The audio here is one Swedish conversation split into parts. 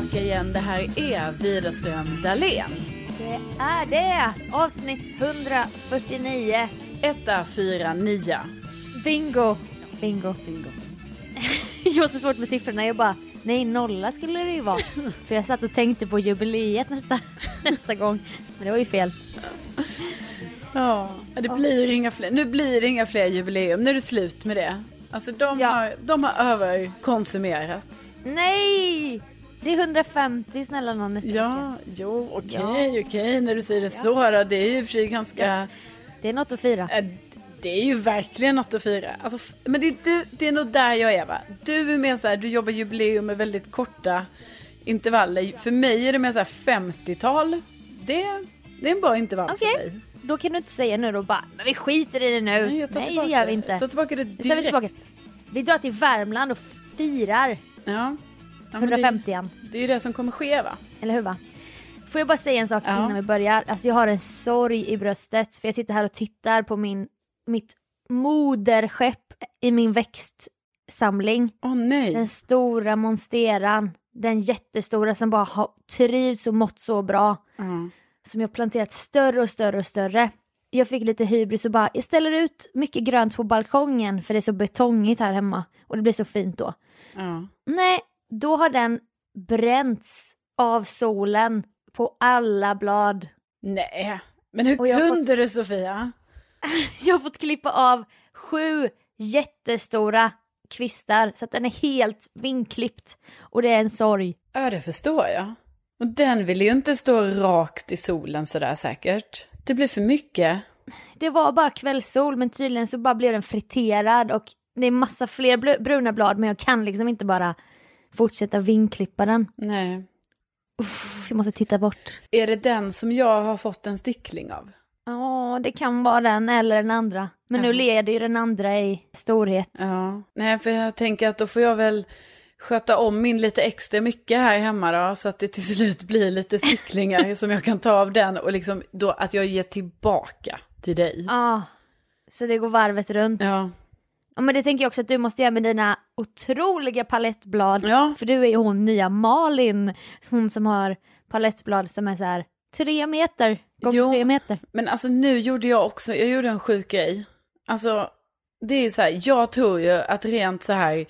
tillbaka igen. Det här är Widerström Dahlén. Det är det! Avsnitt 149. Etta, fyra, nia. Bingo! Bingo. Bingo. Jag har så svårt med siffrorna. Jag bara, nej nolla skulle det ju vara. För jag satt och tänkte på jubileet nästa, nästa gång. Men det var ju fel. Ja, det blir inga fler. Nu blir det inga fler jubileum. Nu är det slut med det. Alltså de, Ja. har, de har överkonsumerats. Nej! Det är 150 snälla någon nästa vecka. Ja, jo, okej, Ja. okej, när du säger det så då. Det är ju för sig ganska... Det är något att fira. Det är ju verkligen något att fira. Alltså, men det, det, det är nog där jag är va? Du är mer så här, du jobbar jubileum med väldigt korta intervaller. För mig är det mer så här 50-tal. Det, det är en bra intervall Okej. för dig. Då kan du inte säga nu då bara, men vi skiter i det nu. Nej, jag Nej det gör vi Jag inte. tar tillbaka det tar vi direkt. tillbaka. Vi drar till Värmland och firar Ja. Ja, men det, 150an. det är ju det som kommer ske va? Eller hur va? Får jag bara säga en sak Ja. innan vi börjar? Alltså jag har en sorg i bröstet för jag sitter här och tittar på min, mitt moderskepp i min växtsamling. Åh nej. Den stora monsteran. Den jättestora som bara har trivs och mått så bra. Ja. Som jag planterat större och större och större. Jag fick lite hybris och bara, jag ställer ut mycket grönt på balkongen för det är så betongigt här hemma. Och det blir så fint då. Ja. Nej, då har den bränts av solen på alla blad. Nej. Men hur kunde du Sofia? Jag har fått klippa av sju jättestora kvistar så att den är helt vinklippt. Och det är en sorg. Ja, det förstår jag. Och den vill ju inte stå rakt i solen sådär säkert. Det blir för mycket. Det var bara kvällssol men tydligen så bara blev den friterad och det är massa fler bruna blad men jag kan liksom inte bara fortsätta vinklippa den. Nej. Uff, jag måste titta bort. Är det den som jag har fått en stickling av? Ja, det kan vara den eller den andra. Men nu Ja. leder ju den andra i storhet. Ja. Nej, för jag tänker att då får jag väl sköta om min lite extra mycket här hemma då. Så att det till slut blir lite sticklingar som jag kan ta av den. Och liksom då att jag ger tillbaka till dig. Ja, så det går varvet runt. Ja. Ja, men det tänker jag också att du måste göra med dina otroliga palettblad. Ja. För du är ju hon nya Malin, hon som har palettblad som är så här tre meter gånger Jo. tre meter. Men alltså nu gjorde jag också, jag gjorde en sjuk grej. Alltså, det är ju så här, jag tror ju att rent så här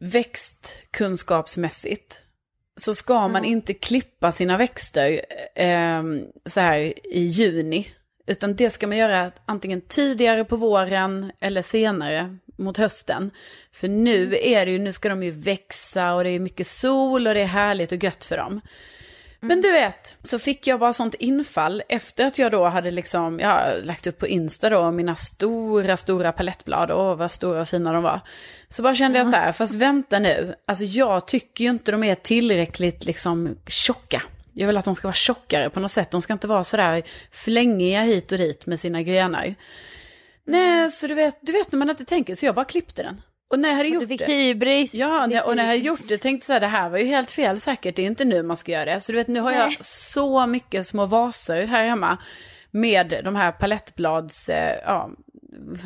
växtkunskapsmässigt så ska man Ja. inte klippa sina växter eh, så här i juni. Utan det ska man göra antingen tidigare på våren eller senare mot hösten. För nu är det ju, nu ska de ju växa och det är mycket sol och det är härligt och gött för dem. Men du vet, så fick jag bara sånt infall efter att jag då hade liksom, har lagt upp på Insta då mina stora, stora palettblad. Åh, vad stora och fina de var. Så bara kände jag så här, fast vänta nu. Alltså jag tycker ju inte de är tillräckligt liksom tjocka. Jag vill att de ska vara tjockare på något sätt. De ska inte vara sådär flängiga hit och dit med sina grenar. Nej, så du vet, du vet när man inte tänker, så jag bara klippte den. Och när jag hade Du gjort fick det. hybris. Ja, Du när- och när jag hade gjort det tänkte jag så här, det här var ju helt fel säkert, det är inte nu man ska göra det. Så du vet, nu har Nej. jag så mycket små vaser här hemma med de här palettblads, eh, ja,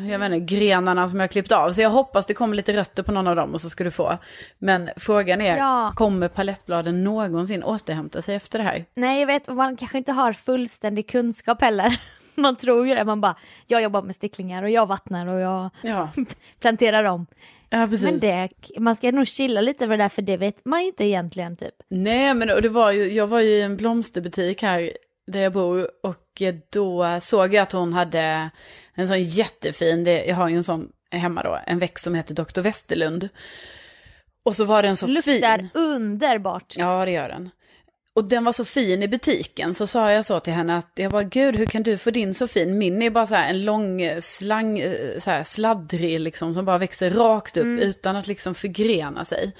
jag vet inte, grenarna som jag har klippt av. Så jag hoppas det kommer lite rötter på någon av dem och så ska du få. Men frågan är, Ja. kommer palettbladen någonsin återhämta sig efter det här? Nej, jag vet, och man kanske inte har fullständig kunskap heller. Man tror ju det, man bara, jag jobbar med sticklingar och jag vattnar och jag Ja, planterar om. ja. Men det, man ska nog chilla lite med det där för det vet man ju inte egentligen typ. Nej, men och det var ju, jag var ju i en blomsterbutik här där jag bor och då såg jag att hon hade en sån jättefin, det, jag har ju en sån hemma då, en växt som heter Dr. Westerlund. Och så var den så Luktar fin. underbart. Ja, det gör den. Och den var så fin i butiken, så sa jag så till henne att jag bara, gud hur kan du få din så fin? Min är bara så här en lång eh, slang, eh, så här sladdrig liksom, som bara växer rakt upp utan att liksom förgrena sig.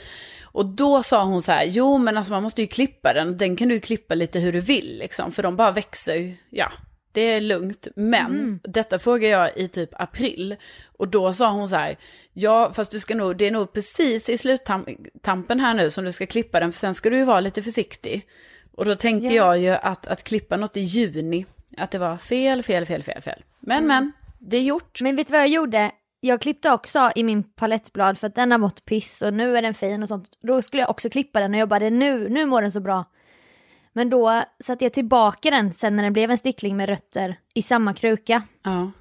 Och då sa hon så här, jo men alltså man måste ju klippa den, den kan du ju klippa lite hur du vill liksom, för de bara växer, ja, det är lugnt. Men detta frågade jag i typ april. Och då sa hon så här, ja fast du ska nog, det är nog precis i sluttampen här nu som du ska klippa den, för sen ska du ju vara lite försiktig. Och då tänkte Ja. jag ju att, att klippa något i juni, att det var fel, fel, fel, fel, fel. Men men, det är gjort. Men vet du vad jag gjorde? Jag klippte också i min palettblad för att den har mått piss och nu är den fin och sånt. Då skulle jag också klippa den och jag bara, nu, nu mår den så bra. Men då satte jag tillbaka den sen när den blev en stickling med rötter i samma kruka. Ja.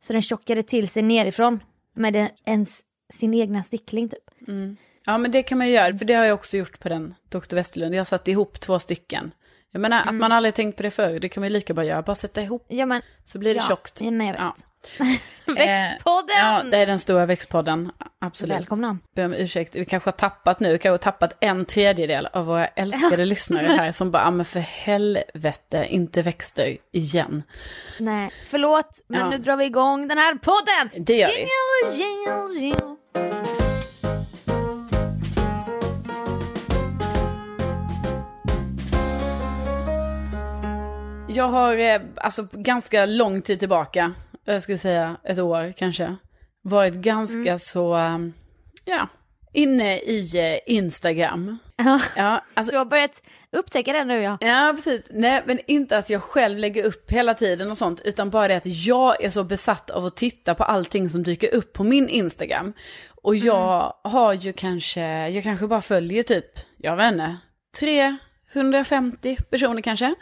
Så den tjockade till sig nerifrån med en, ens, sin egna stickling typ. Mm. Ja men det kan man ju göra, för det har jag också gjort på den Dr. Westerlund. Jag satte ihop två stycken. Jag menar att man aldrig tänkt på det förr, det kan man ju lika bra göra. Bara sätta ihop Ja men, så blir det ja, tjockt. Men jag vet. Ja. Växtpodden! Ja, det är den stora växtpodden. Absolut. Välkomna. Ber om ursäkt, vi kanske har tappat nu, kanske har tappat en tredjedel av våra älskade lyssnare här som bara, ah, men för helvete, inte växter igen. Nej, förlåt, men Ja. nu drar vi igång den här podden! Det gör vi. Jingle, jingle, jingle. Jag har, eh, alltså ganska lång tid tillbaka, jag skulle säga ett år kanske, varit ganska Mm. så, eh, ja, inne i eh, Instagram. Ja, Ja, alltså du har börjat upptäcka det nu ja. Ja, precis. Nej, men inte att jag själv lägger upp hela tiden och sånt, utan bara det att jag är så besatt av att titta på allting som dyker upp på min Instagram. Och jag har ju kanske, jag kanske bara följer typ, jag vet inte, 350 personer kanske.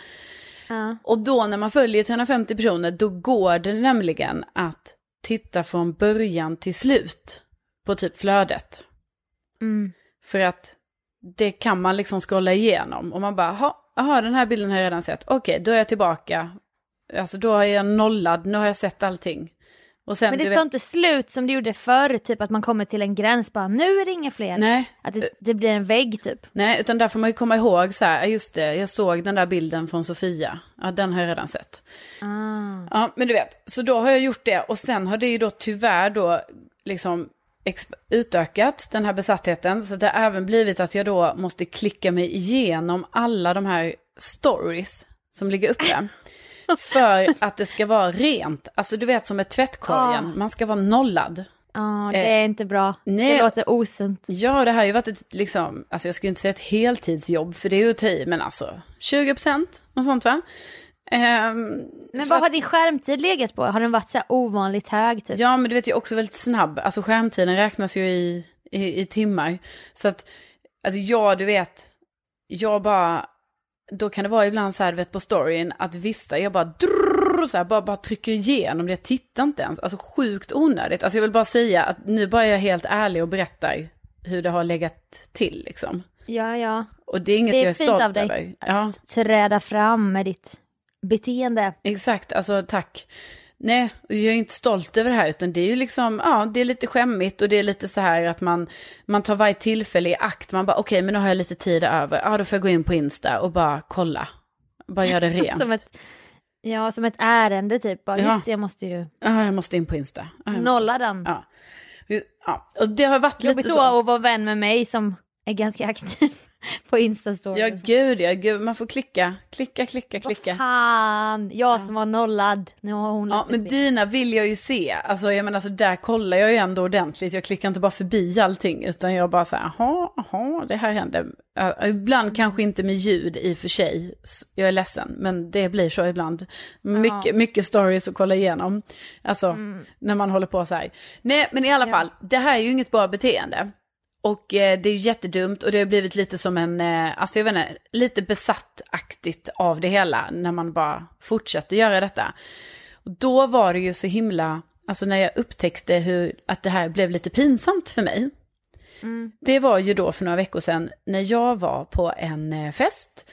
Ja. Och då när man följer 350 personer, då går det nämligen att titta från början till slut på typ flödet. Mm. För att det kan man liksom scrolla igenom. Och man bara, "Ha, jaha den här bilden har jag redan sett. Okej, då är jag tillbaka. Alltså då är jag nollad, nu har jag sett allting. Sen, Men det vet- tar inte slut som det gjorde förr, typ att man kommer till en gräns bara nu är det inga fler. Nej, Att det, det blir en vägg typ. nej, utan där får man ju komma ihåg så här, "Ja, just det, jag såg den där bilden från Sofia. Ja, den har jag redan sett. Ah. Ja, men du vet, så då har jag gjort det. Och sen har det ju då tyvärr då liksom utökat den här besattheten. Så det har även blivit att jag då måste klicka mig igenom alla de här stories som ligger uppe. För att det ska vara rent. Alltså du vet som med tvättkorgen, Ah. man ska vara nollad. Ja, det är inte bra. nej. Det låter osunt. Ja, det här har ju varit ett, liksom, alltså jag skulle inte säga ett heltidsjobb, för det är ju att ta i, men alltså 20 procent, något sånt va? Ehm, Men vad att- har din skärmtid legat på? Har den varit så här ovanligt hög typ? Ja, men du vet jag är också väldigt snabb. Alltså skärmtiden räknas ju i, i, i timmar. Så att, alltså jag, du vet, jag bara, då kan det vara ibland så här, vet på storyn, att vissa, jag bara drrrr, så här, bara, bara trycker igenom det, jag tittar inte ens. Alltså sjukt onödigt. Alltså jag vill bara säga att nu bara är jag helt ärlig och berättar hur det har legat till liksom. Ja, ja. Och det är inget Det är jag är stolt av dig. över. Ja. Träda fram med ditt beteende. Exakt, alltså tack. Nej, och jag är inte stolt över det här, utan det är ju liksom, ja, det är lite skämmigt och det är lite så här att man, man tar varje tillfälle i akt, man bara, okej, men nu har jag lite tid över, ja, då får jag gå in på Insta och bara kolla, bara göra det rent. Som ett, ja, som ett ärende typ. Bara, Ja. Just det, jag måste ju Ja, jag måste in på Insta. Ja, nolla den. Ja. ja, och det har varit Jobbigt lite då så. att vara vän med mig som är ganska aktiv på Insta-stories. Ja, gud, ja, gud, man får klicka, klicka, klicka, Vad klicka. fan, jag som var nollad, nu har hon Ja, men dina vill jag ju se. Alltså jag menar så där kollar jag ju ändå ordentligt. Jag klickar inte bara förbi allting utan jag bara så här, jaha, jaha, det här händer. Ja, ibland kanske inte med ljud i och för sig. Jag är ledsen, men det blir så ibland. Mycket, mycket stories att kolla igenom. Alltså, när man håller på så här. Nej, men i alla Ja. fall, det här är ju inget bra beteende. Och eh, det är jättedumt och det har blivit lite som en, eh, alltså jag vet inte, lite besattaktigt av det hela när man bara fortsätter göra detta. Och då var det ju så himla, alltså när jag upptäckte hur, att det här blev lite pinsamt för mig. Mm. Det var ju då för några veckor sedan när jag var på en eh, fest.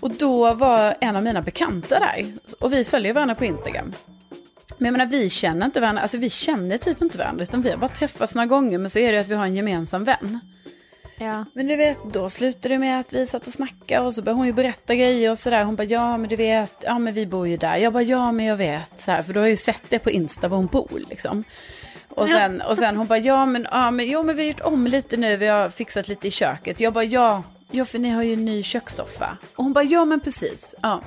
Och då var en av mina bekanta där. Och vi följer varandra på Instagram. Men jag menar vi känner inte varandra, alltså vi känner typ inte varandra. Utan vi har bara träffats några gånger men så är det att vi har en gemensam vän. Ja. Men du vet, då slutade det med att vi satt och snackade och så började hon ju berätta grejer och sådär. Hon bara, ja men du vet, ja men vi bor ju där. Jag bara, ja men jag vet. Så här, för då har ju sett det på Insta var hon bor liksom. Och sen, och sen hon bara, ja men, ja men, jo, men vi har gjort om lite nu, vi har fixat lite i köket. Jag bara, ja, ja för ni har ju en ny kökssoffa. Och hon bara, ja men precis. Ja.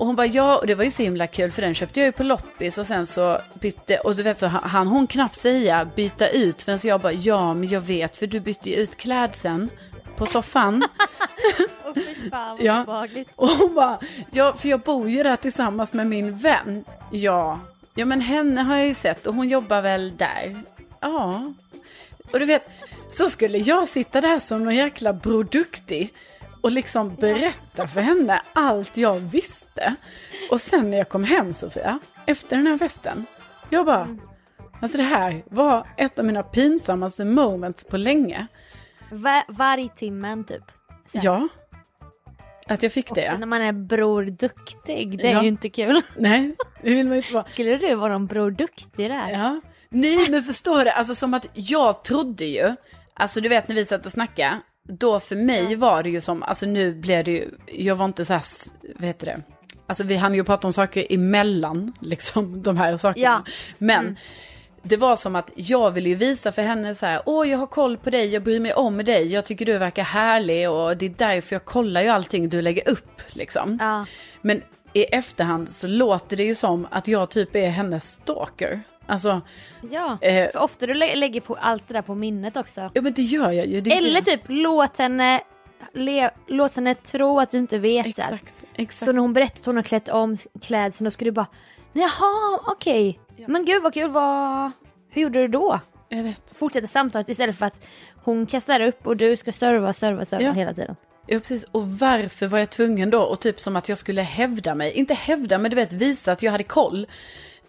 Och hon bara, ja, och det var ju så himla kul för den köpte jag ju på loppis och sen så bytte, och du vet så han hon knappt säga byta ut förrän jag bara, ja men jag vet för du bytte ju ut klädseln på soffan. Fy fan, vad Ja. obehagligt. Och hon bara, ja för jag bor ju där tillsammans med min vän. Ja, Ja men henne har jag ju sett och hon jobbar väl där. Ja. Och du vet, så skulle jag sitta där som någon jäkla Bror Duktig och liksom berätta för henne allt jag visste. Och sen när jag kom hem Sofia, efter den här festen, jag bara, alltså det här var ett av mina pinsammaste moments på länge. Va- varje timmen typ. Här. Ja. Att jag fick det Också ja. när man är bror duktig, det är Ja. ju inte kul. Nej, det vill man inte vara. Skulle du vara någon bror duktig där? Ja. Nej, men förstår du, alltså som att jag trodde ju, alltså du vet när vi satt och snackade, då för mig var det ju som, alltså nu blev det ju, jag var inte så här, vad heter det, alltså vi hann ju prata om saker emellan, liksom de här sakerna. Ja. Men det var som att jag ville ju visa för henne så här, åh jag har koll på dig, jag bryr mig om dig, jag tycker du verkar härlig och det är därför jag kollar ju allting du lägger upp, liksom. Ja. Men i efterhand så låter det ju som att jag typ är hennes stalker. Alltså, Ja, Eh. för ofta du lä- lägger på allt det där på minnet också. ja men det gör jag ju. Det Eller typ låt henne, le, låt henne tro att du inte vet. Exakt, exakt. Så när hon berättar att hon har klätt om klädseln då ska du bara Jaha, okej. Men gud vad kul, vad... hur gjorde du då? Jag vet. Fortsätta samtalet istället för att hon kastar upp och du ska serva, serva, serva Ja. hela tiden. Ja precis, och varför var jag tvungen då? Och typ som att jag skulle hävda mig. Inte hävda, men du vet visa att jag hade koll.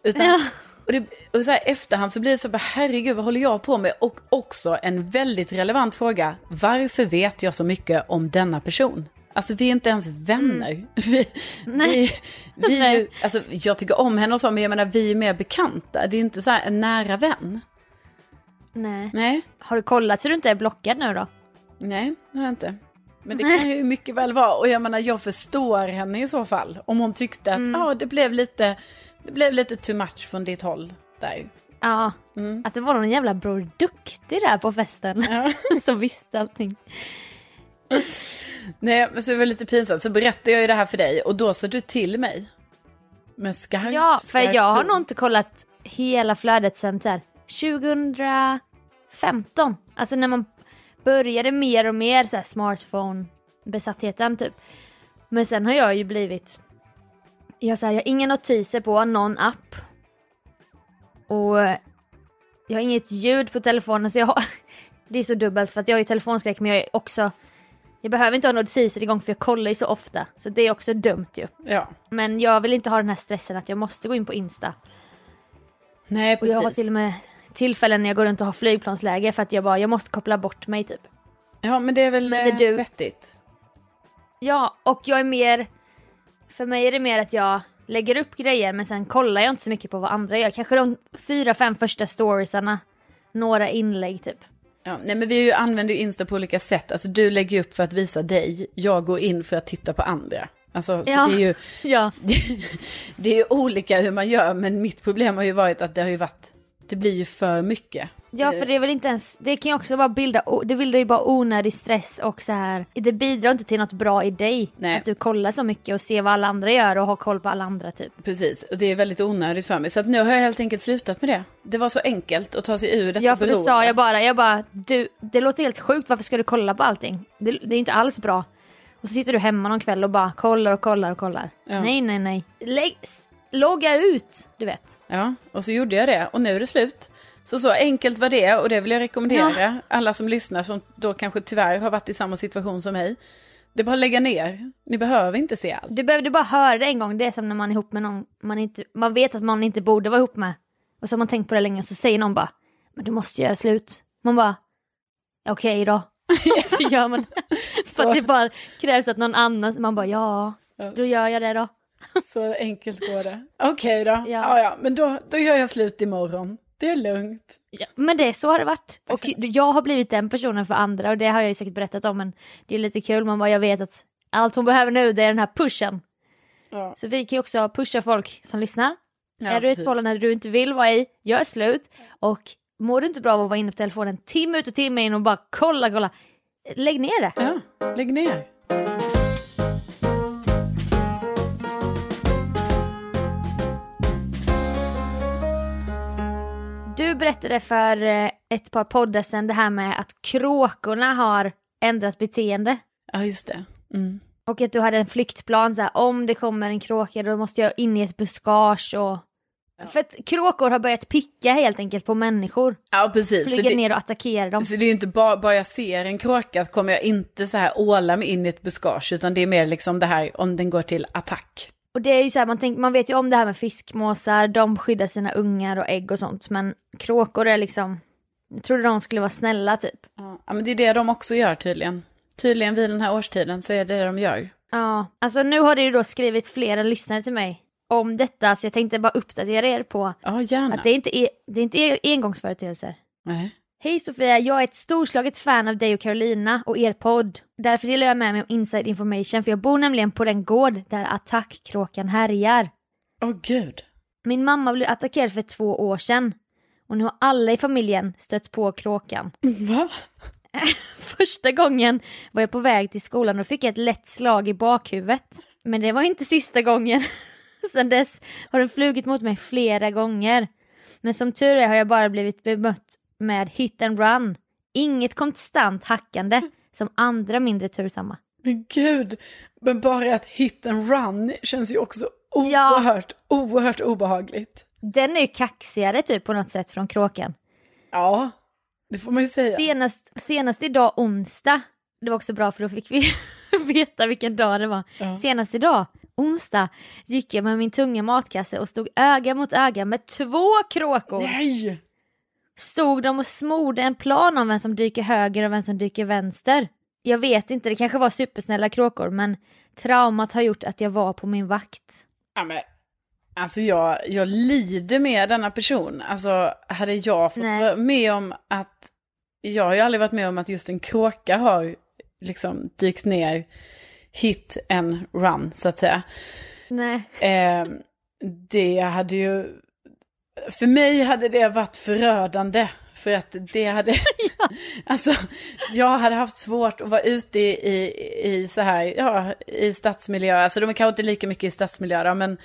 Utan, Ja. Och, det, och så här efterhand så blir det så bara, herregud vad håller jag på med? Och också en väldigt relevant fråga, varför vet jag så mycket om denna person? Alltså vi är inte ens vänner. Vi, vi, vi är ju, alltså, jag tycker om henne och så, men jag menar vi är mer bekanta. Det är inte så här en nära vän. Nej. Nej, Har du kollat så du inte är blockad nu då? nej, det har jag inte. Men det kan ju mycket väl vara. Och jag menar, jag förstår henne i så fall. Om hon tyckte att ja, det blev lite, det blev lite too much från ditt håll där. Ja, Mm. att det var någon jävla bror duktig där på festen Ja. som visste allting. Nej, men så det var lite pinsamt. Så berättade jag ju det här för dig och då sa du till mig. Med skarp, Ja, för skarp jag har nog inte kollat hela flödet sen här 2015. Alltså när man började mer och mer så här smartphone-besattheten typ. Men sen har jag ju blivit... Jag, så här, jag har inga notiser på någon app. Och jag har inget ljud på telefonen så jag har... Det är så dubbelt för att jag har ju telefonskräck men jag är också... Jag behöver inte ha notiser igång för jag kollar ju så ofta. Så det är också dumt ju. Ja. Men jag vill inte ha den här stressen att jag måste gå in på Insta. Nej, Och precis. jag har till och med tillfällen när jag går runt och har flygplansläge för att jag bara, jag måste koppla bort mig typ. Ja, men det är väl Men det eh, du- vettigt. Ja, och jag är mer, för mig är det mer att jag lägger upp grejer men sen kollar jag inte så mycket på vad andra gör. Kanske de fyra, fem första storiesarna, några inlägg typ. Ja, nej, men vi använder ju Insta på olika sätt. Alltså du lägger upp för att visa dig, jag går in för att titta på andra. Alltså, så Ja. det är ju... Ja. det är ju olika hur man gör, men mitt problem har ju varit att det har ju varit, det blir ju för mycket. Ja för det är väl inte ens, det kan ju också bara bilda, det bildar ju bara onödig stress och så här. det bidrar inte till något bra i dig. Nej. Att du kollar så mycket och ser vad alla andra gör och har koll på alla andra typ. Precis, och det är väldigt onödigt för mig. Så att nu har jag helt enkelt slutat med det. Det var så enkelt att ta sig ur detta Ja för det beroende. sa jag bara, jag bara, du, det låter helt sjukt, varför ska du kolla på allting? Det, det är inte alls bra. Och så sitter du hemma någon kväll och bara kollar och kollar och kollar. Ja. Nej, nej, nej. Lägg, logga ut, du vet. Ja, och så gjorde jag det och nu är det slut. Så så enkelt var det och det vill jag rekommendera alla som lyssnar som då kanske tyvärr har varit i samma situation som mig. Det är bara att lägga ner. Ni behöver inte se allt. Du behövde bara höra det en gång, det är som när man är ihop med någon man, inte, man vet att man inte borde vara ihop med. Och så har man tänkt på det länge och så säger någon bara, men du måste göra slut. Man bara, okej då. så gör man det. För att det bara krävs att någon annan, man bara, ja, Ja. då gör jag det då. Så enkelt går det. Okej då. Ja. Ja. Ja, men då, då gör jag slut imorgon. Det är lugnt. Ja, men det, så har det varit. Och jag har blivit den personen för andra och det har jag ju säkert berättat om men det är lite kul, man bara jag vet att allt hon behöver nu det är den här pushen. Ja. Så vi kan ju också pusha folk som lyssnar. Ja, är du i ett förhållande du inte vill vara i, gör slut. Och mår du inte bra av att vara inne på telefonen timme ut och timme in och bara kolla, kolla. Lägg ner det. Ja, lägg ner. Berättade för eh, ett par poddar sedan det här med att kråkorna har ändrat beteende. Ja, just det. Mm. Och att du hade en flyktplan så här, om det kommer en kråka då måste jag in i ett buskage och För att kråkor har börjat picka helt enkelt på människor. Ja, precis. Flyga det, ner och attackera dem. så det är ju inte bara, bara jag ser en kråka kommer jag inte så här åla mig in i ett buskage, utan det är mer liksom det här om den går till attack. Och det är ju så här, man, tänk, man vet ju om det här med fiskmåsar, de skyddar sina ungar och ägg och sånt. Men kråkor är liksom, jag trodde de skulle vara snälla typ. Ja, men det är det de också gör tydligen. Tydligen vid den här årstiden så är det det de gör. Ja, alltså nu har det ju då skrivit flera lyssnare till mig om detta så jag tänkte bara uppdatera er på Ja, att det är inte är, det är inte engångsföreteelser. Nej. Hej Sofia, jag är ett storslaget fan av dig och Carolina och er podd. Därför delar jag med mig om inside information för jag bor nämligen på den gård där attackkråkan härjar. Åh gud. Min mamma blev attackerad för två år sedan och nu har alla i familjen stött på kråkan. Va? Första gången var jag på väg till skolan och fick ett lätt slag i bakhuvudet. Men det var inte sista gången. Sedan dess har den flugit mot mig flera gånger. Men som tur är har jag bara blivit bemött med hit and run. Inget konstant hackande som andra mindre tursamma. Men gud. Men bara att hit and run känns ju också oerhört, oerhört obehagligt. Den är ju kaxigare typ på något sätt från kråkan. Ja, det får man ju säga. Senast, senast idag onsdag, det var också bra för då fick vi veta vilken dag det var. Ja. Senast idag, onsdag, gick jag med min tunga matkasse och stod öga mot öga med två kråkor. Nej! Stod de och smorde en plan om vem som dyker höger och vem som dyker vänster. Jag vet inte, det kanske var supersnälla kråkor men traumat har gjort att jag var på min vakt. Ja, men, alltså jag, jag lider med denna person. Alltså hade jag fått Nej. vara med om att, jag har ju aldrig varit med om att just en kråka har liksom dykt ner hit and run så att säga. Nej. Eh, det hade ju, för mig hade det varit förödande. För att det hade, alltså jag hade haft svårt att vara ute i, i, i så här, ja, i stadsmiljö. Alltså de är kanske inte lika mycket i stadsmiljö då, men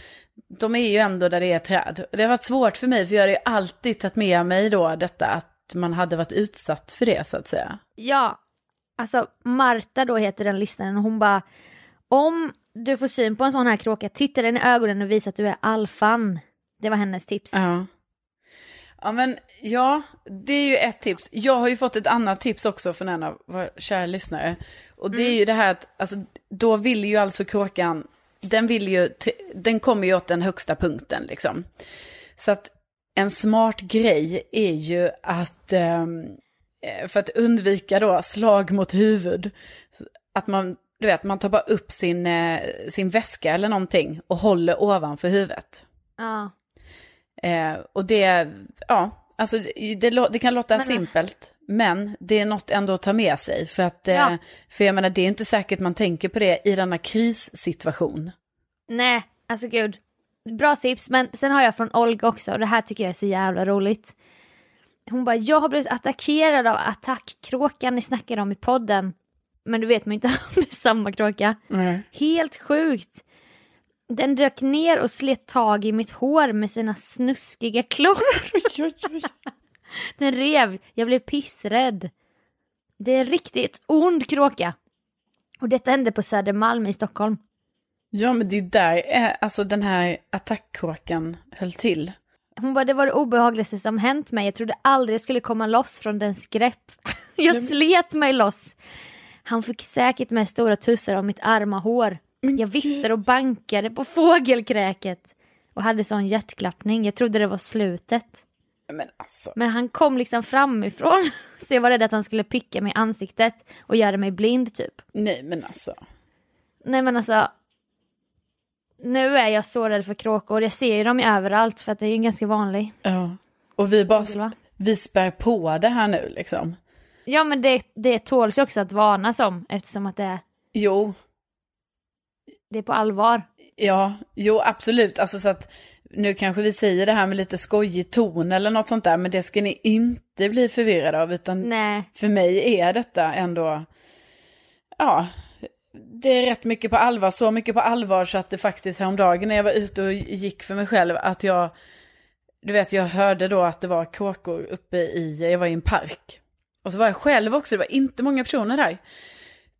de är ju ändå där det är träd. Det har varit svårt för mig, för jag hade ju alltid tagit med mig då detta att man hade varit utsatt för det så att säga. Ja, alltså Marta då heter den lyssnaren och hon bara om du får syn på en sån här kråka, titta den i ögonen och visa att du är alfan. Det var hennes tips. Ja. Ja men ja, det är ju ett tips. Jag har ju fått ett annat tips också från en av våra kära lyssnare. Och det är ju det här att, alltså då vill ju alltså kråkan, den vill ju, den kommer ju åt den högsta punkten liksom. Så att en smart grej är ju att, ehm, eh, för att undvika då slag mot huvud, att man, du vet, man tar bara upp sin, eh, sin väska eller någonting och håller ovanför huvudet. Ja. Eh, och det, ja, alltså det, det kan låta Men- simpelt, men det är något ändå att ta med sig. För att, eh, Ja. för jag menar, det är inte säkert man tänker på det i denna krissituation. Nej, alltså gud. Bra tips, men sen har jag från Olga också och det här tycker jag är så jävla roligt. Hon bara, jag har blivit attackerad av attackkråkan ni snackade om i podden. Men du vet man inte om det är samma kråka. Helt sjukt. Den dök ner och slet tag i mitt hår med sina snuskiga klor. Den rev, jag blev pissrädd. Det är en riktigt ond kråka. Och detta hände på Södermalm i Stockholm. Ja, men det är där eh, alltså den här attackkråkan höll till. Hon bara, det var det obehagligaste som hänt mig. Jag trodde aldrig jag skulle komma loss från dens grepp. Jag slet mig loss. Han fick säkert med stora tussar av mitt arma hår. Jag viftade och bankade på fågelkräket. Och hade sån hjärtklappning. Jag trodde det var slutet. Men alltså, Men han kom liksom framifrån. Så jag var rädd att han skulle picka mig i ansiktet. Och göra mig blind typ. nej men alltså. Nej men alltså. Nu är jag så rädd för kråkor. Jag ser ju dem överallt för att det är ju ganska vanlig. Ja. Och vi bara, Va? vi spär på det här nu liksom. Ja men det, det tåls ju också att varnas om eftersom att det är, Jo, det är på allvar. Ja, jo absolut. Alltså så att nu kanske vi säger det här med lite skojig ton eller något sånt där, men det ska ni inte bli förvirrade av, utan Nej, för mig är detta ändå, ja, det är rätt mycket på allvar, så mycket på allvar så att det faktiskt häromdagen när jag var ute och gick för mig själv, att jag, du vet, jag hörde då att det var kråkor uppe i, jag var i en park. Och så var jag själv också, det var inte många personer där.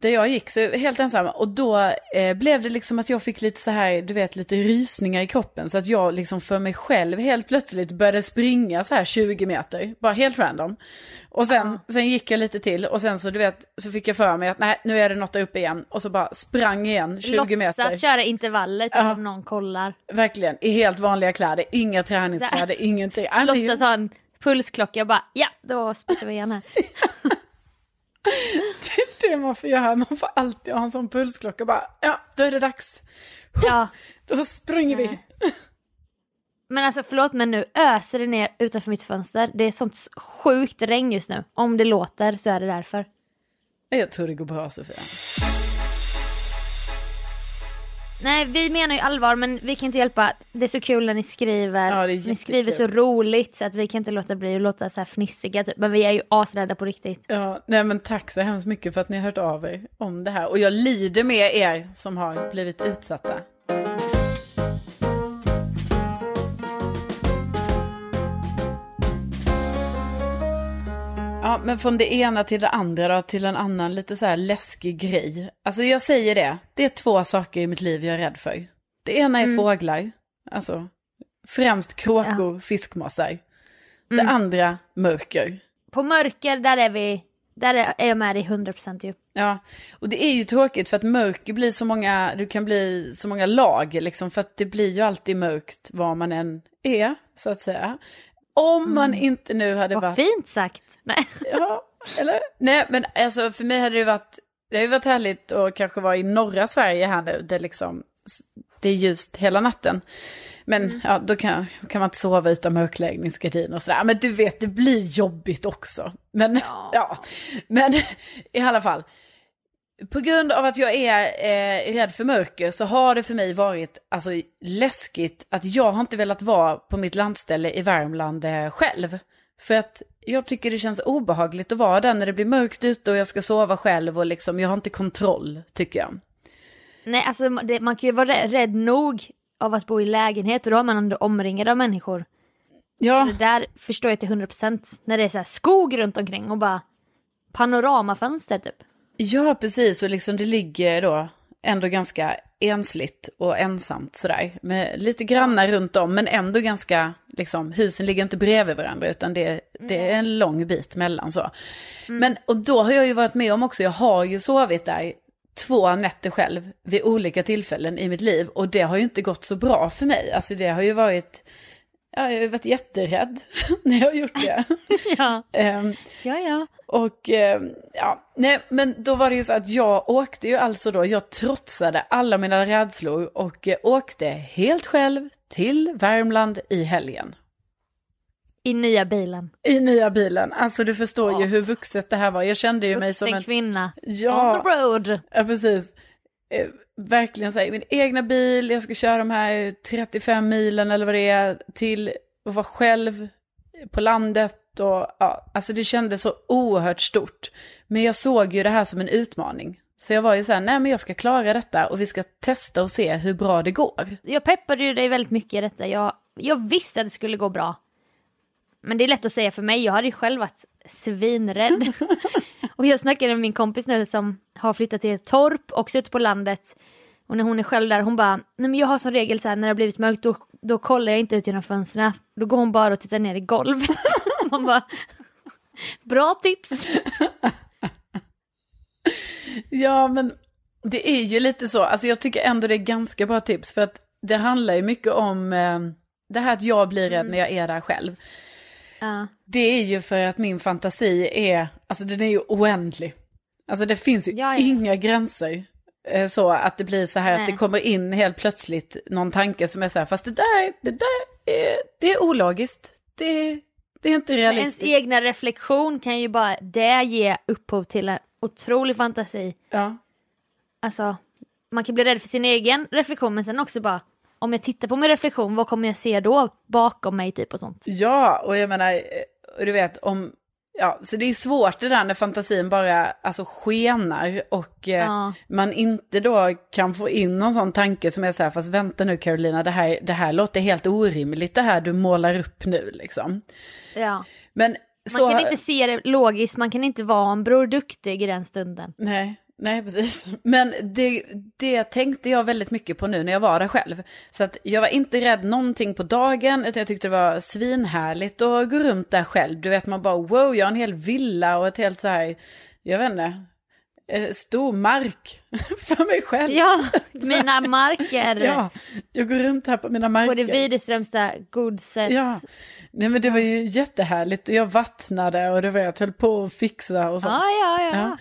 Där jag gick, så helt ensam. Och då eh, blev det liksom att jag fick lite så här, du vet, lite rysningar i kroppen. Så att jag liksom för mig själv helt plötsligt började springa så här 20 meter, bara helt random. Och sen, Ja. sen gick jag lite till och sen så du vet, så fick jag för mig att nej, nu är det något där uppe igen. Och så bara sprang igen 20 meter. Låtsas köra intervaller typ Ja. om någon kollar. Verkligen, i helt vanliga kläder, inga träningskläder, ingenting. Låtsas ha en pulsklocka och bara ja, då spurtar vi igen här. Det är det man får göra, man får alltid ha en sån pulsklocka bara, ja, då är det dags. Ja, Då springer vi. Men alltså förlåt men nu öser det ner utanför mitt fönster. Det är sånt sjukt regn just nu. Om det låter så är det därför. Jag tror det går bra Sofia. Nej, vi menar ju allvar men vi kan inte hjälpa. Det är så kul när ni skriver. Ja, ni skriver så roligt så att vi kan inte låta bli att låta så här fnissiga typ. Men vi är ju asrädda på riktigt. Ja, nej men tack så hemskt mycket för att ni har hört av er om det här. Och jag lider med er som har blivit utsatta. Ja, men från det ena till det andra då, till en annan lite så här läskig grej. Alltså jag säger det, det är två saker i mitt liv jag är rädd för. Det ena är fåglar, alltså främst kråkor, fiskmåsar. Det andra, mörker. På mörker, där är vi, där är jag med dig 100% ju. Ja, och det är ju tråkigt för att mörker blir så många, du kan bli så många lager liksom, för att det blir ju alltid mörkt var man än är, så att säga. Om man inte nu hade Vad varit... fint sagt. Nej. Ja, eller? Nej, men alltså för mig hade det varit, det hade varit härligt att kanske vara i norra Sverige här nu, där liksom, det är ljust hela natten. Men Mm. ja, då kan, kan man inte sova utan mörkläggningsgardin och sådär. Men du vet, det blir jobbigt också. Men ja, Ja. men i alla fall. På grund av att jag är eh, rädd för mörker så har det för mig varit alltså, läskigt att jag har inte velat vara på mitt landställe i Värmland eh, själv. För att jag tycker det känns obehagligt att vara där när det blir mörkt ute och jag ska sova själv och liksom, jag har inte kontroll, tycker jag. Nej, alltså det, man kan ju vara rä- rädd nog av att bo i lägenhet och då är man ändå omringad av människor. Ja, Det där förstår jag till 100% när det är så skog runt omkring och bara panoramafönster typ. Ja precis, och liksom det ligger då ändå ganska ensligt och ensamt sådär. Med lite grannar runt om, men ändå ganska, liksom, husen ligger inte bredvid varandra, utan det, det är en lång bit mellan så. Men, och då har jag ju varit med om också, jag har ju sovit där två nätter själv vid olika tillfällen i mitt liv. Och det har ju inte gått så bra för mig. Alltså det har ju varit, ja, jag har varit jätterädd när jag har gjort det. ja. Ehm, ja, ja. och eh, ja, nej, men då var det ju så att jag åkte ju alltså då, jag trotsade alla mina rädslor och eh, åkte helt själv till Värmland i helgen. I nya bilen. I nya bilen. Alltså du förstår Ja. ju hur vuxet det här var. Jag kände ju mig som Vuxen en... kvinna. Ja. On the road. Ja, precis. Verkligen så här, i min egna bil, jag ska köra de här 35 milen eller vad det är, till att vara själv på landet och ja, alltså det kändes så oerhört stort. Men jag såg ju det här som en utmaning. Så jag var ju så här, nej men jag ska klara detta och vi ska testa och se hur bra det går. Jag peppade ju dig väldigt mycket i detta. Jag, jag visste att det skulle gå bra. Men det är lätt att säga för mig, jag hade ju själv varit svinrädd. och jag snackade med min kompis nu som har flyttat till ett torp, också ute på landet. Och när hon är själv där, hon bara, nej men jag har som regel så här när det har blivit mörkt, då, då kollar jag inte ut genom fönstren. Då går hon bara och tittar ner i golvet. Man bara, bra tips. Ja, men det är ju lite så. Alltså jag tycker ändå det är ganska bra tips. För att det handlar ju mycket om eh, det här att jag blir rädd när jag är där själv. Ja. Det är ju för att min fantasi är, alltså den är ju oändlig. Alltså det finns ju Ja, inga gränser. eh, Så att det blir så här att Nej. det kommer in helt plötsligt någon tanke som är så här, fast det där, det där är, det är ologiskt. Det, det är inte Men ens realistiskt. egna reflektion kan ju bara det ge upphov till en otrolig fantasi. Ja. Alltså, man kan bli rädd för sin egen reflektion men sen också bara, om jag tittar på min reflektion, vad kommer jag se då bakom mig typ och sånt? ja, och jag menar, eh, du vet om, ja, så det är svårt det där när fantasin bara, alltså skenar och eh, Ja. man inte då kan få in någon sån tanke som är så här, fast vänta nu Carolina, det här, det här låter helt orimligt det här du målar upp nu liksom. Ja. Men Man så, kan inte se det logiskt, man kan inte vara en Bror Duktig i den stunden. nej, Nej, precis. Men det, det tänkte jag väldigt mycket på nu när jag var där själv. Så att jag var inte rädd någonting på dagen, utan jag tyckte det var svinhärligt att gå runt där själv. Du vet, man bara wow, jag har en hel villa och ett helt så här, jag vet inte, eh, stor mark för mig själv. Ja, mina marker. Ja, jag går runt här på mina marker. På det Widerströmsta godset. Ja, nej men det var ju jättehärligt och jag vattnade och det var jag höll på att fixa och sånt. Ja, ja, ja. Ja.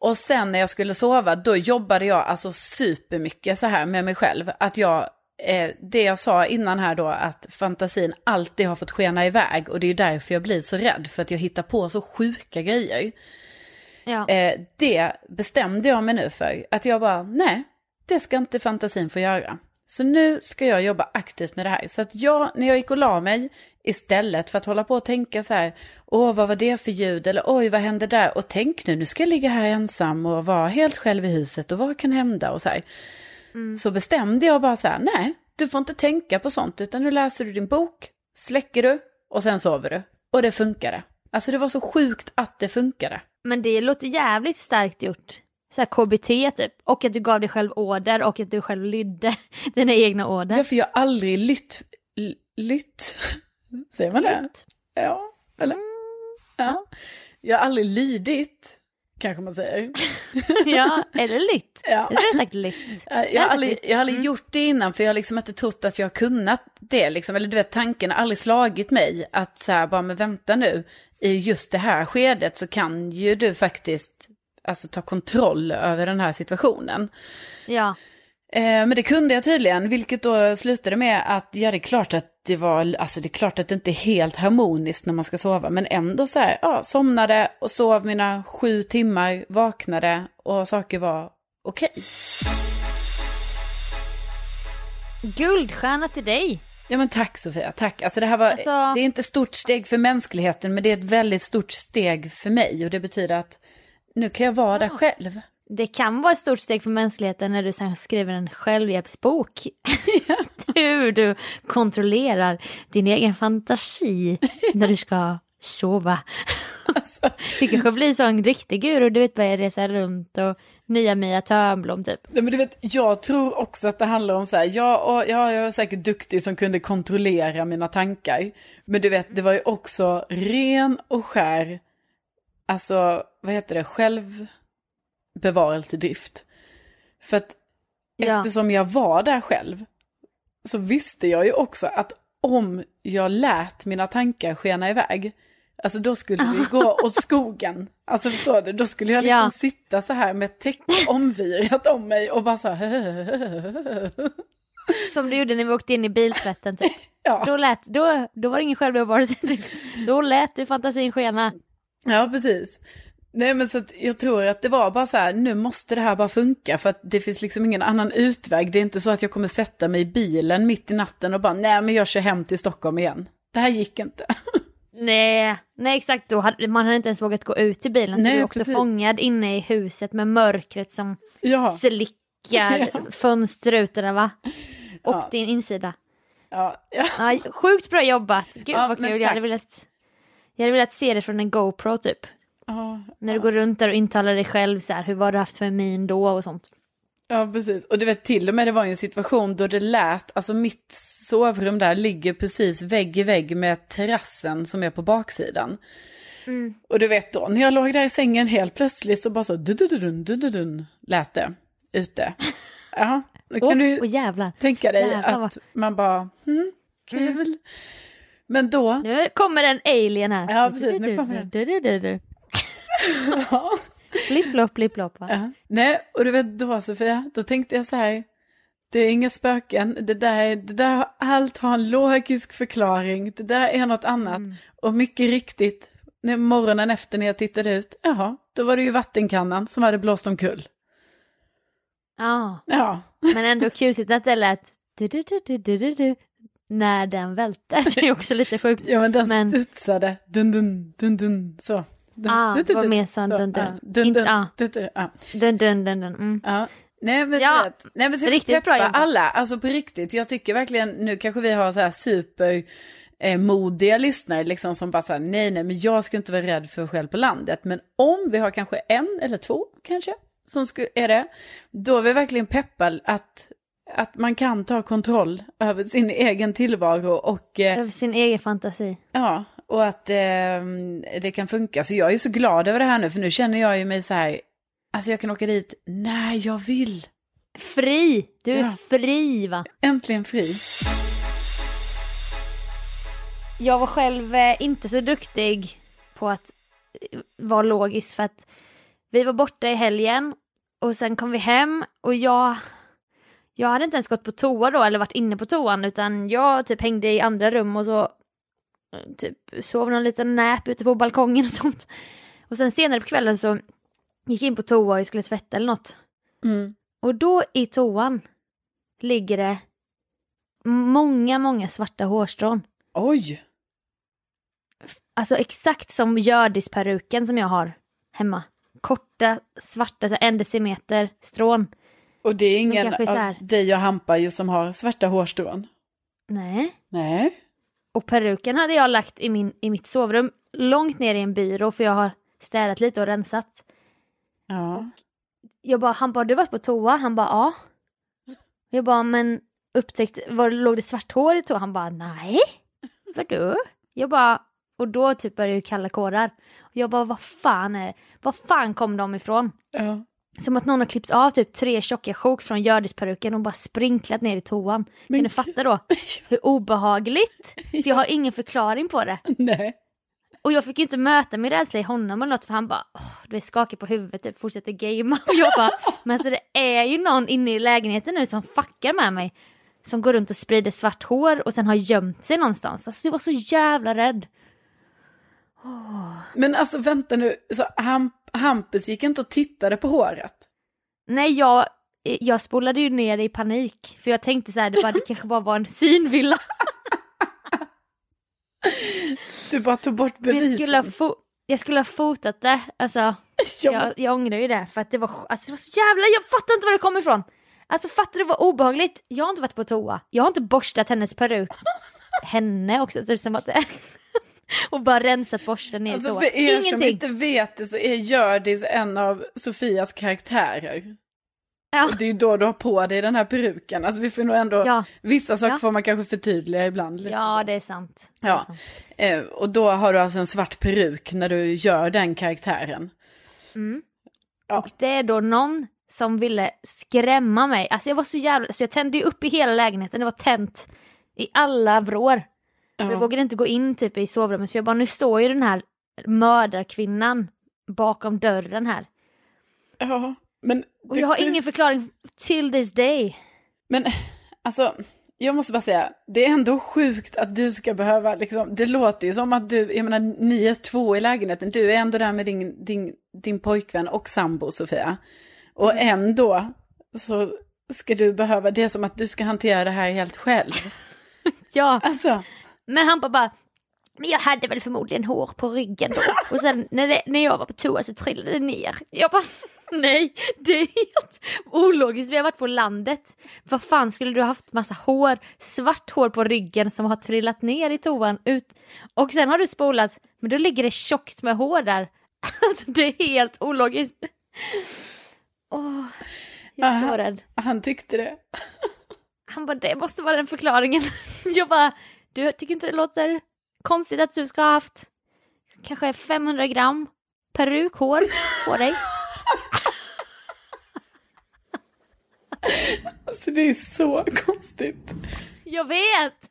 Och sen när jag skulle sova, då jobbade jag alltså supermycket så här med mig själv. Att jag, eh, det jag sa innan här då, att fantasin alltid har fått skena iväg. Och det är ju därför jag blir så rädd, för att jag hittar på så sjuka grejer. ja. Eh, det bestämde jag mig nu för. Att jag bara, nej, det ska inte fantasin få göra. Så nu ska jag jobba aktivt med det här. Så att jag, när jag gick och la mig, istället för att hålla på och tänka så här, åh vad var det för ljud, eller oj vad hände där, och tänk nu, nu ska jag ligga här ensam och vara helt själv i huset och vad kan hända och så här. Så bestämde jag bara så här, nej, du får inte tänka på sånt, utan nu läser du din bok, släcker du och sen sover du. Och det funkade. Alltså det var så sjukt att det funkade. Men det låter jävligt starkt gjort. Så här KBT typ. Och att du gav dig själv order och att du själv lydde dina egna order. Ja, för jag har aldrig lytt, lytt, säger man det? Lytt. Ja, eller? Ja. Jag har aldrig lydit, kanske man säger. Ja, eller lytt. Ja. Jag tror jag sagt lytt. Eh, Jag har aldrig, jag har aldrig gjort det innan för jag har liksom inte trott att jag har kunnat det. Liksom. Eller du vet, tanken har aldrig slagit mig att så här, bara men vänta nu, i just det här skedet så kan ju du faktiskt alltså, ta kontroll över den här situationen. Ja. Eh, men det kunde jag tydligen, vilket då slutade med att, ja det är klart att det var, alltså det är klart att det inte är helt harmoniskt när man ska sova, men ändå så här, ja, somnade och sov mina sju timmar, vaknade och saker var okej. Guldstjärna till dig. Ja men tack Sofia, tack. Alltså det här var, Alltså- det är inte ett stort steg för mänskligheten, men det är ett väldigt stort steg för mig. Och det betyder att nu kan jag vara där själv. Det kan vara ett stort steg för mänskligheten när du sen skriver en självhjälpsbok. Hur du kontrollerar din egen fantasi när du ska sova. Alltså, Det kanske blir så en riktig guru, du vet börja resa runt och nya Mia Törnblom typ. nej, men du vet, jag tror också att det handlar om så här, ja, och, ja, jag var säkert duktig som kunde kontrollera mina tankar. Men du vet, det var ju också ren och skär, alltså, vad heter det, självbevarelsedrift. För att Ja. eftersom jag var där själv så visste jag ju också att om jag lät mina tankar skena iväg, alltså då skulle vi gå åt skogen. Alltså förstår du, då skulle jag liksom Ja. sitta så här med ett täcke omvirat om mig och bara så här. Som du gjorde när vi åkte in i biltvätten typ. Ja, Då, lät, då, då var det ingen självbevarelsedrift. Då lät du fantasin skena. ja precis. Nej men så att jag tror att det var bara så här, nu måste det här bara funka för att det finns liksom ingen annan utväg. Det är inte så att jag kommer sätta mig i bilen mitt i natten och bara, nej men jag kör hem till Stockholm igen. Det här gick inte. Nej, nej exakt då hade, man hade inte ens vågat gå ut i bilen. Nej, så du är också precis. fångad inne i huset med mörkret som Ja, slickar Ja. fönsterrutorna va? Och Ja. din insida. ja, ja. Sjukt bra jobbat. Gud Ja, vad kul. Jag hade, velat, jag hade velat se det från en GoPro typ. Ja. När du går runt där och intalar dig själv så här, hur var du haft för min då och sånt. Ja, precis. Och du vet, till och med det var ju en situation då det lät, alltså mitt sovrum där ligger precis vägg i vägg med terrassen som är på baksidan. Mm. Och du vet då, när jag låg där i sängen helt plötsligt så bara så dudududun, dududun lät det ute. Ja, då kan Åh, du jävlar. tänka dig jävlar att man bara, hmm, kul. Men då, Nu kommer en alien här. Ja, precis, nu kommer den. Ja. Flipp-flopp, flipp-flopp va? Ja. Nej, och du vet då Sofia, då tänkte jag så här, det är inga spöken, det där, det där, allt har en logisk förklaring, det där är något annat. Mm. Och mycket riktigt, när morgonen efter när jag tittade ut, jaha, då var det ju vattenkannan som hade blåst omkull. Ja, Ja, men ändå kusigt att det lät du, du, du, när den välte. Det är också lite sjukt. ja men den Men- studsade, dun dun, dun dun, så. Dun, Ah, dun, det var dun, mer sån dun, dun. dun, dun, ah. dun, dun. Dun, dun, dun, dun. Mm. Ja. Nej men, Ja, vet, nej, men så riktigt riktigt bra jobbat. alla, alltså på riktigt. Jag tycker verkligen, nu kanske vi har så här super eh, modiga lyssnare liksom som bara säger nej nej men jag ska inte vara rädd för själv på landet. Men om vi har kanske en eller två kanske som är det, då är vi verkligen peppad att, att man kan ta kontroll över sin egen tillvaro och... Eh, över sin egen fantasi. Ja, och att eh, det kan funka. Så jag är så glad över det här nu, för nu känner jag ju mig så här, alltså jag kan åka dit när jag vill. Fri! Du är ja. fri va? Äntligen fri. Jag var själv eh, inte så duktig på att eh, vara logisk för att vi var borta i helgen och sen kom vi hem och jag jag hade inte ens gått på toa då eller varit inne på toan utan jag typ hängde i andra rum och så typ sov någon liten nap ute på balkongen och sånt. Och sen senare på kvällen så gick jag in på toa och skulle tvätta eller något. Mm. Och då i toan ligger det många, många svarta hårstrån. Oj! Alltså exakt som Hjördis-peruken som jag har hemma. Korta, svarta, så en decimeter strån. Och det är ingen av här... dig och Hampa som har svarta hårstrån? Nej. Nej. Och peruken hade jag lagt i, min, i mitt sovrum, långt ner i en byrå för jag har städat lite och rensat. Ja. Och jag bara, han bara, du varit på toa? Han bara, ja. Jag bara, men upptäckt, var, låg det svart hår i toa? Han bara, nej. Vadå? Jag bara, och då typ började det kalla kårar. Och jag bara, vad fan är det? Var fan kom de ifrån? Ja. Som att någon har klippt av typ tre tjocka sjok från Hjördisperuken och bara sprinklat ner i toan. Men... Kan du fatta då? Hur obehagligt? För jag har ingen förklaring på det. Nej. Och jag fick ju inte möta min rädsla i honom eller något för han bara, oh, du är skakig på huvudet, typ fortsätter gamea. Och jag bara, men alltså det är ju någon inne i lägenheten nu som fuckar med mig. Som går runt och sprider svart hår och sen har gömt sig någonstans. Alltså jag var så jävla rädd. Oh. Men alltså vänta nu, så Hamp Hampus gick inte och tittade på håret? Nej, jag, jag spolade ju ner i panik. För jag tänkte så här, det, bara, det kanske bara var en synvilla. Du bara tog bort bevisen. Jag skulle, ha jag skulle ha fotat det, alltså. Jag, jag ångrar ju det för att det var, alltså, det var så jävla, jag fattar inte var det kommer ifrån. Alltså fattar du vad obehagligt? Jag har inte varit på toa, jag har inte borstat hennes peruk. Henne också, typ som att det och bara rensat borsten ner alltså, så. För er Ingenting. som inte vet det så är Hjördis en av Sofias karaktärer. Ja. Och det är ju då du har på dig den här peruken. Alltså vi får nog ändå, ja. vissa saker ja. får man kanske förtydliga ibland. Lite ja, det är sant. Det ja. Är sant. Eh, och då har du alltså en svart peruk när du gör den karaktären. Mm. Och det är då någon som ville skrämma mig. Alltså jag var så jävla, så jag tände ju upp i hela lägenheten, det var tänt i alla vrår. Ja. Jag vågade inte gå in typ i sovrummet så jag bara, nu står ju den här mördarkvinnan bakom dörren här. Ja, men... Och jag har ingen förklaring till this day. Men alltså, jag måste bara säga, det är ändå sjukt att du ska behöva, liksom, det låter ju som att du, jag menar ni är två i lägenheten, du är ändå där med din, din, din pojkvän och sambo Sofia. Och mm. ändå så ska du behöva, det är som att du ska hantera det här helt själv. ja. Alltså. Men han bara, men jag hade väl förmodligen hår på ryggen då. Och sen när, det, när jag var på toa så trillade det ner. Jag bara, nej, det är helt ologiskt. Vi har varit på landet. Vad fan skulle du ha haft massa hår, svart hår på ryggen som har trillat ner i toan ut. Och sen har du spolat, men då ligger det tjockt med hår där. Alltså det är helt ologiskt. Åh, jag är så rädd. Han tyckte det. Han bara, det måste vara den förklaringen. Jag bara, du tycker inte det låter konstigt att du ska ha haft kanske 500 gram perukhår på dig? alltså det är så konstigt. Jag vet!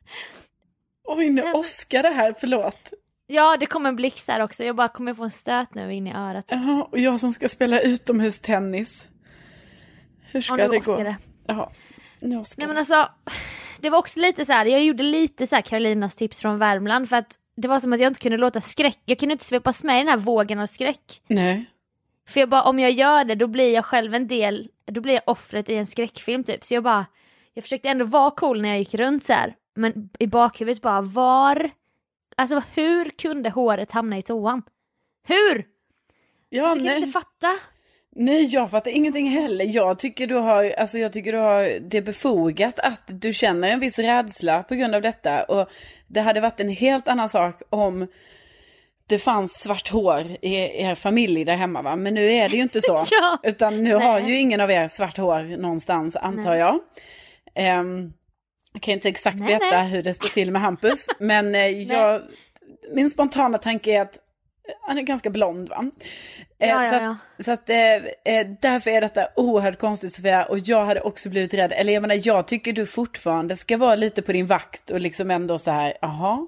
Oj, nu åskar det här, förlåt. Ja, det kommer en blixt där också. Jag bara kommer få en stöt nu in i örat. Ja, och jag som ska spela utomhustennis. Hur ska ja, det gå? Det. Jaha, nu åskar Nej men alltså, det var också lite så här, jag gjorde lite så här Karolinas tips från Värmland för att det var som att jag inte kunde låta skräck, jag kunde inte svepas med i den här vågen av skräck. Nej. För jag bara, om jag gör det då blir jag själv en del, då blir jag offret i en skräckfilm typ. Så jag bara, jag försökte ändå vara cool när jag gick runt så här. Men i bakhuvudet bara, var, alltså hur kunde håret hamna i toan? Hur? Ja, jag kan inte fatta. Nej, jag fattar ingenting heller. Jag tycker du har, alltså jag tycker du har, det är befogat att du känner en viss rädsla på grund av detta. Och det hade varit en helt annan sak om det fanns svart hår i er familj där hemma va? Men nu är det ju inte så. Ja. Utan nu Nej. har ju ingen av er svart hår någonstans antar Nej. jag. Ehm, jag kan ju inte exakt Nej, veta hur det står till med Hampus. men eh, jag, min spontana tanke är att han är ganska blond va? Eh, Ja, ja, så att, ja. så att eh, eh, därför är detta oerhört konstigt Sofia. Och jag hade också blivit rädd. Eller jag menar jag tycker du fortfarande ska vara lite på din vakt och liksom ändå så här, jaha.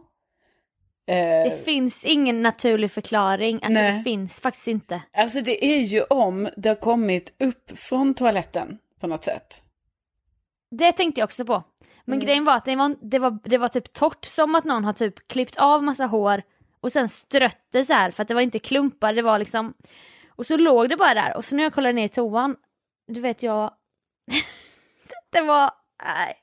Eh, Det finns ingen naturlig förklaring. Alltså, Nej. det finns faktiskt inte. Alltså det är ju om det har kommit upp från toaletten på något sätt. Det tänkte jag också på. Men Mm. grejen var att det var, det, var, det var typ torrt som att någon har typ klippt av massa hår och sen strött det så här för att det var inte klumpar, det var liksom... Och så låg det bara där och så när jag kollade ner i toan, du vet jag... det var... Nej.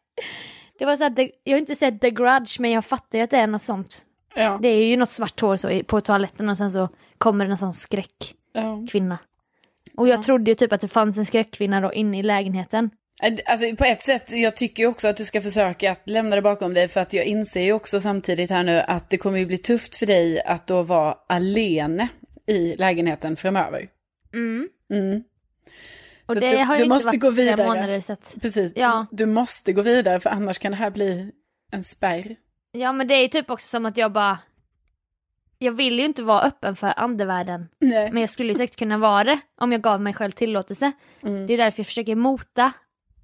Det var så att det, jag har inte sett The Grudge men jag fattar ju att det är något sånt. Ja. Det är ju något svart hår så på toaletten och sen så kommer det en sån skräckkvinna. ja. Och jag trodde ju typ att det fanns en skräckkvinna då inne i lägenheten. Alltså på ett sätt, jag tycker ju också att du ska försöka att lämna det bakom dig. För att jag inser ju också samtidigt här nu att det kommer ju bli tufft för dig att då vara alene i lägenheten framöver. Mm. Mm. Och Så det du- har du ju måste inte gå varit flera vidare. månader så att... Precis, Ja. du måste gå vidare för annars kan det här bli en spärr. Ja men det är ju typ också som att jag bara... Jag vill ju inte vara öppen för andevärlden. Nej. Men jag skulle ju säkert kunna vara det om jag gav mig själv tillåtelse. Mm. Det är därför jag försöker mota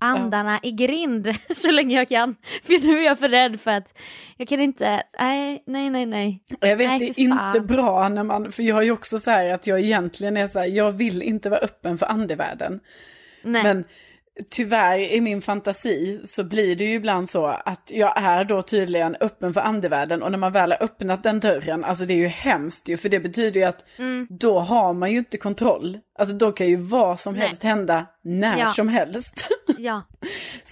andarna i grind så länge jag kan. För nu är jag för rädd för att jag kan inte, nej, nej, nej, nej. Jag vet Nej, det är fan. inte bra när man, för jag har ju också så här att jag egentligen är så här, jag vill inte vara öppen för andevärlden. nej. Men tyvärr i min fantasi så blir det ju ibland så att jag är då tydligen öppen för andevärlden och när man väl har öppnat den dörren, alltså det är ju hemskt ju för det betyder ju att Mm. då har man ju inte kontroll. Alltså då kan ju vad som Nej. helst hända när Ja. som helst. Ja.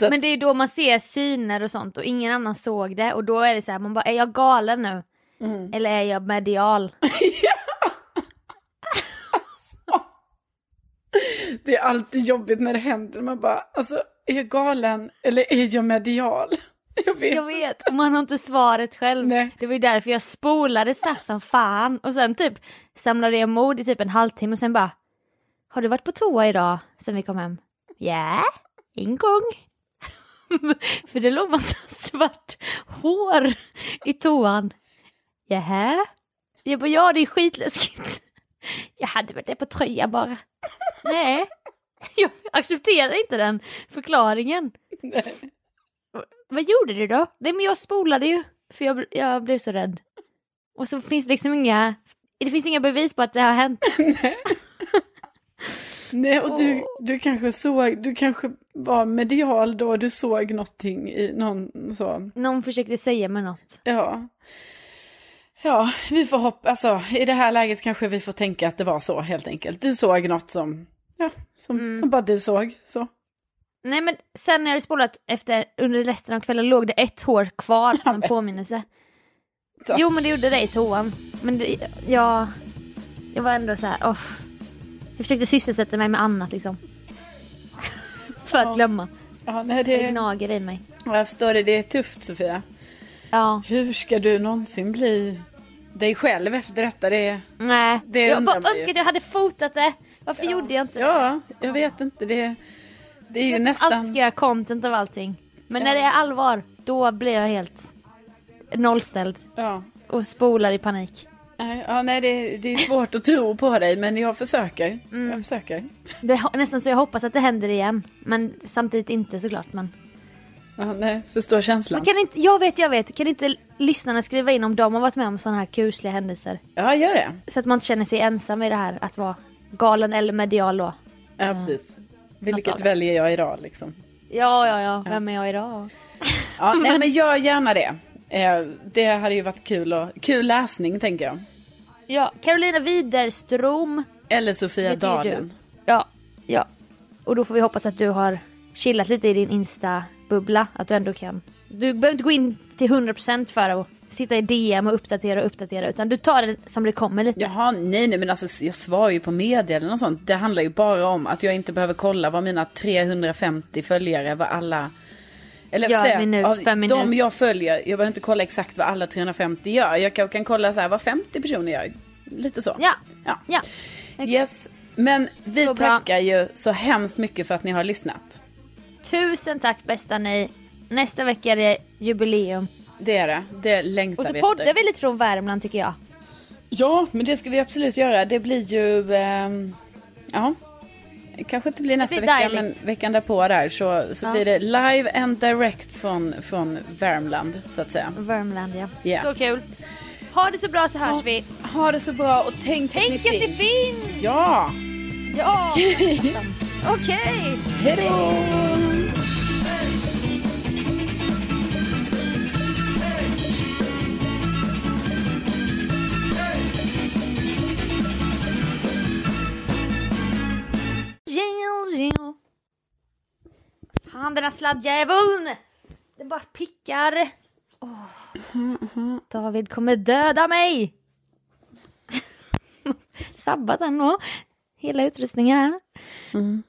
att, Men det är då man ser syner och sånt och ingen annan såg det och då är det så här, man bara, är jag galen nu? Mm. Eller är jag medial? det är alltid jobbigt när det händer, man bara, alltså är jag galen eller är jag medial? Jag vet. Jag vet, och man har inte svaret själv. Nej. Det var ju därför jag spolade snabbt som fan och sen typ samlade jag mod i typ en halvtimme och sen bara Har du varit på toa idag sen vi kom hem? Ja, en gång. För det låg massa svart hår i toan. Jaha? Jag bara ja det är skitläskigt. Jag hade väl det på tröja bara. Nej, jag accepterar inte den förklaringen. Nej. Vad gjorde du då? Nej men jag spolade ju, för jag, jag blev så rädd. Och så finns det liksom inga, det finns inga bevis på att det har hänt. Nej, och du, du kanske såg, du kanske var medial då, du såg någonting i någon så, Någon försökte säga mig något. ja. Ja, vi får hoppa, alltså i det här läget kanske vi får tänka att det var så helt enkelt. Du såg något som, ja, som, Mm. som bara du såg, så. Nej men sen när jag hade spolat efter, under resten av kvällen låg det ett hår kvar som en påminnelse. Så. Jo men det gjorde det i toan. Men det, jag, jag var ändå så här, oh. Jag försökte sysselsätta mig med annat liksom. För att Ja. glömma. Ja, nej, Det det, gnager i mig. ja, jag förstår det, det är tufft Sofia. Ja. Hur ska du någonsin bli dig själv efter detta? Det. Nej. Det jag bara önskar att jag hade fotat det. Varför gjorde jag inte det? Ja, jag vet inte, det, det är ju Allt nästan... ska göra content av allting. Men Ja. när det är allvar, då blir jag helt nollställd Ja. och spolar i panik. Ja, nej det, det är svårt att tro på dig, men jag försöker. Mm. Jag försöker. Det nästan så jag hoppas att det händer igen. Men samtidigt inte såklart. Men... Ja, nej, förstår känslan. men kan inte, jag vet, jag vet. Kan inte lyssnarna skriva in om de har varit med om sådana här kusliga händelser? Ja, gör det. Så att man inte känner sig ensam i det här att vara galen eller medial då. Ja, precis. av Vilket väljer jag idag liksom? Ja, ja, ja. Vem är jag idag? Ja, nej, men gör gärna det. Eh, Det hade ju varit kul, och, kul läsning, tänker jag. Ja, Carolina Widerström. Eller Sofia Dalen. Ja, ja. Och då får vi hoppas att du har chillat lite i din Insta-bubbla. Att du ändå kan. Du behöver inte gå in till 100% för att sitta i DM och uppdatera och uppdatera. Utan du tar det som det kommer lite. Jaha, nej, nej, men alltså jag svarar ju på meddelanden och sånt. Det handlar ju bara om att jag inte behöver kolla vad mina 350 följare, vad alla... Eller säger jag? minut Av De minut. jag följer, jag behöver inte kolla exakt vad alla 350 gör. Jag kan, kan kolla så här vad 50 personer gör. lite så. Ja, Ja. ja. Yes. Men vi Så bra. tackar ju så hemskt mycket för att ni har lyssnat. Tusen tack bästa ni. Nästa vecka är det jubileum. Det är det. Det längtar Och så vi poddar efter. vi lite från Värmland tycker jag. Ja, men det ska vi absolut göra. Det blir ju... ehm, ja. Kanske inte blir nästa blir vecka, dejligt. men veckan därpå där så, så Ja. blir det live and direct från, från Värmland, så att säga. Värmland ja. Ja. Så kul. Ha det så bra så hörs vi. Ha det så bra och tänk, Tänk att ni finns! Ja! Ja! Okej! Hej då! Jingle, jingle. Fan den här sladdjäveln! Den bara pickar. Åh. David kommer döda mig! Sabbat den då. Hela utrustningen här. Mm.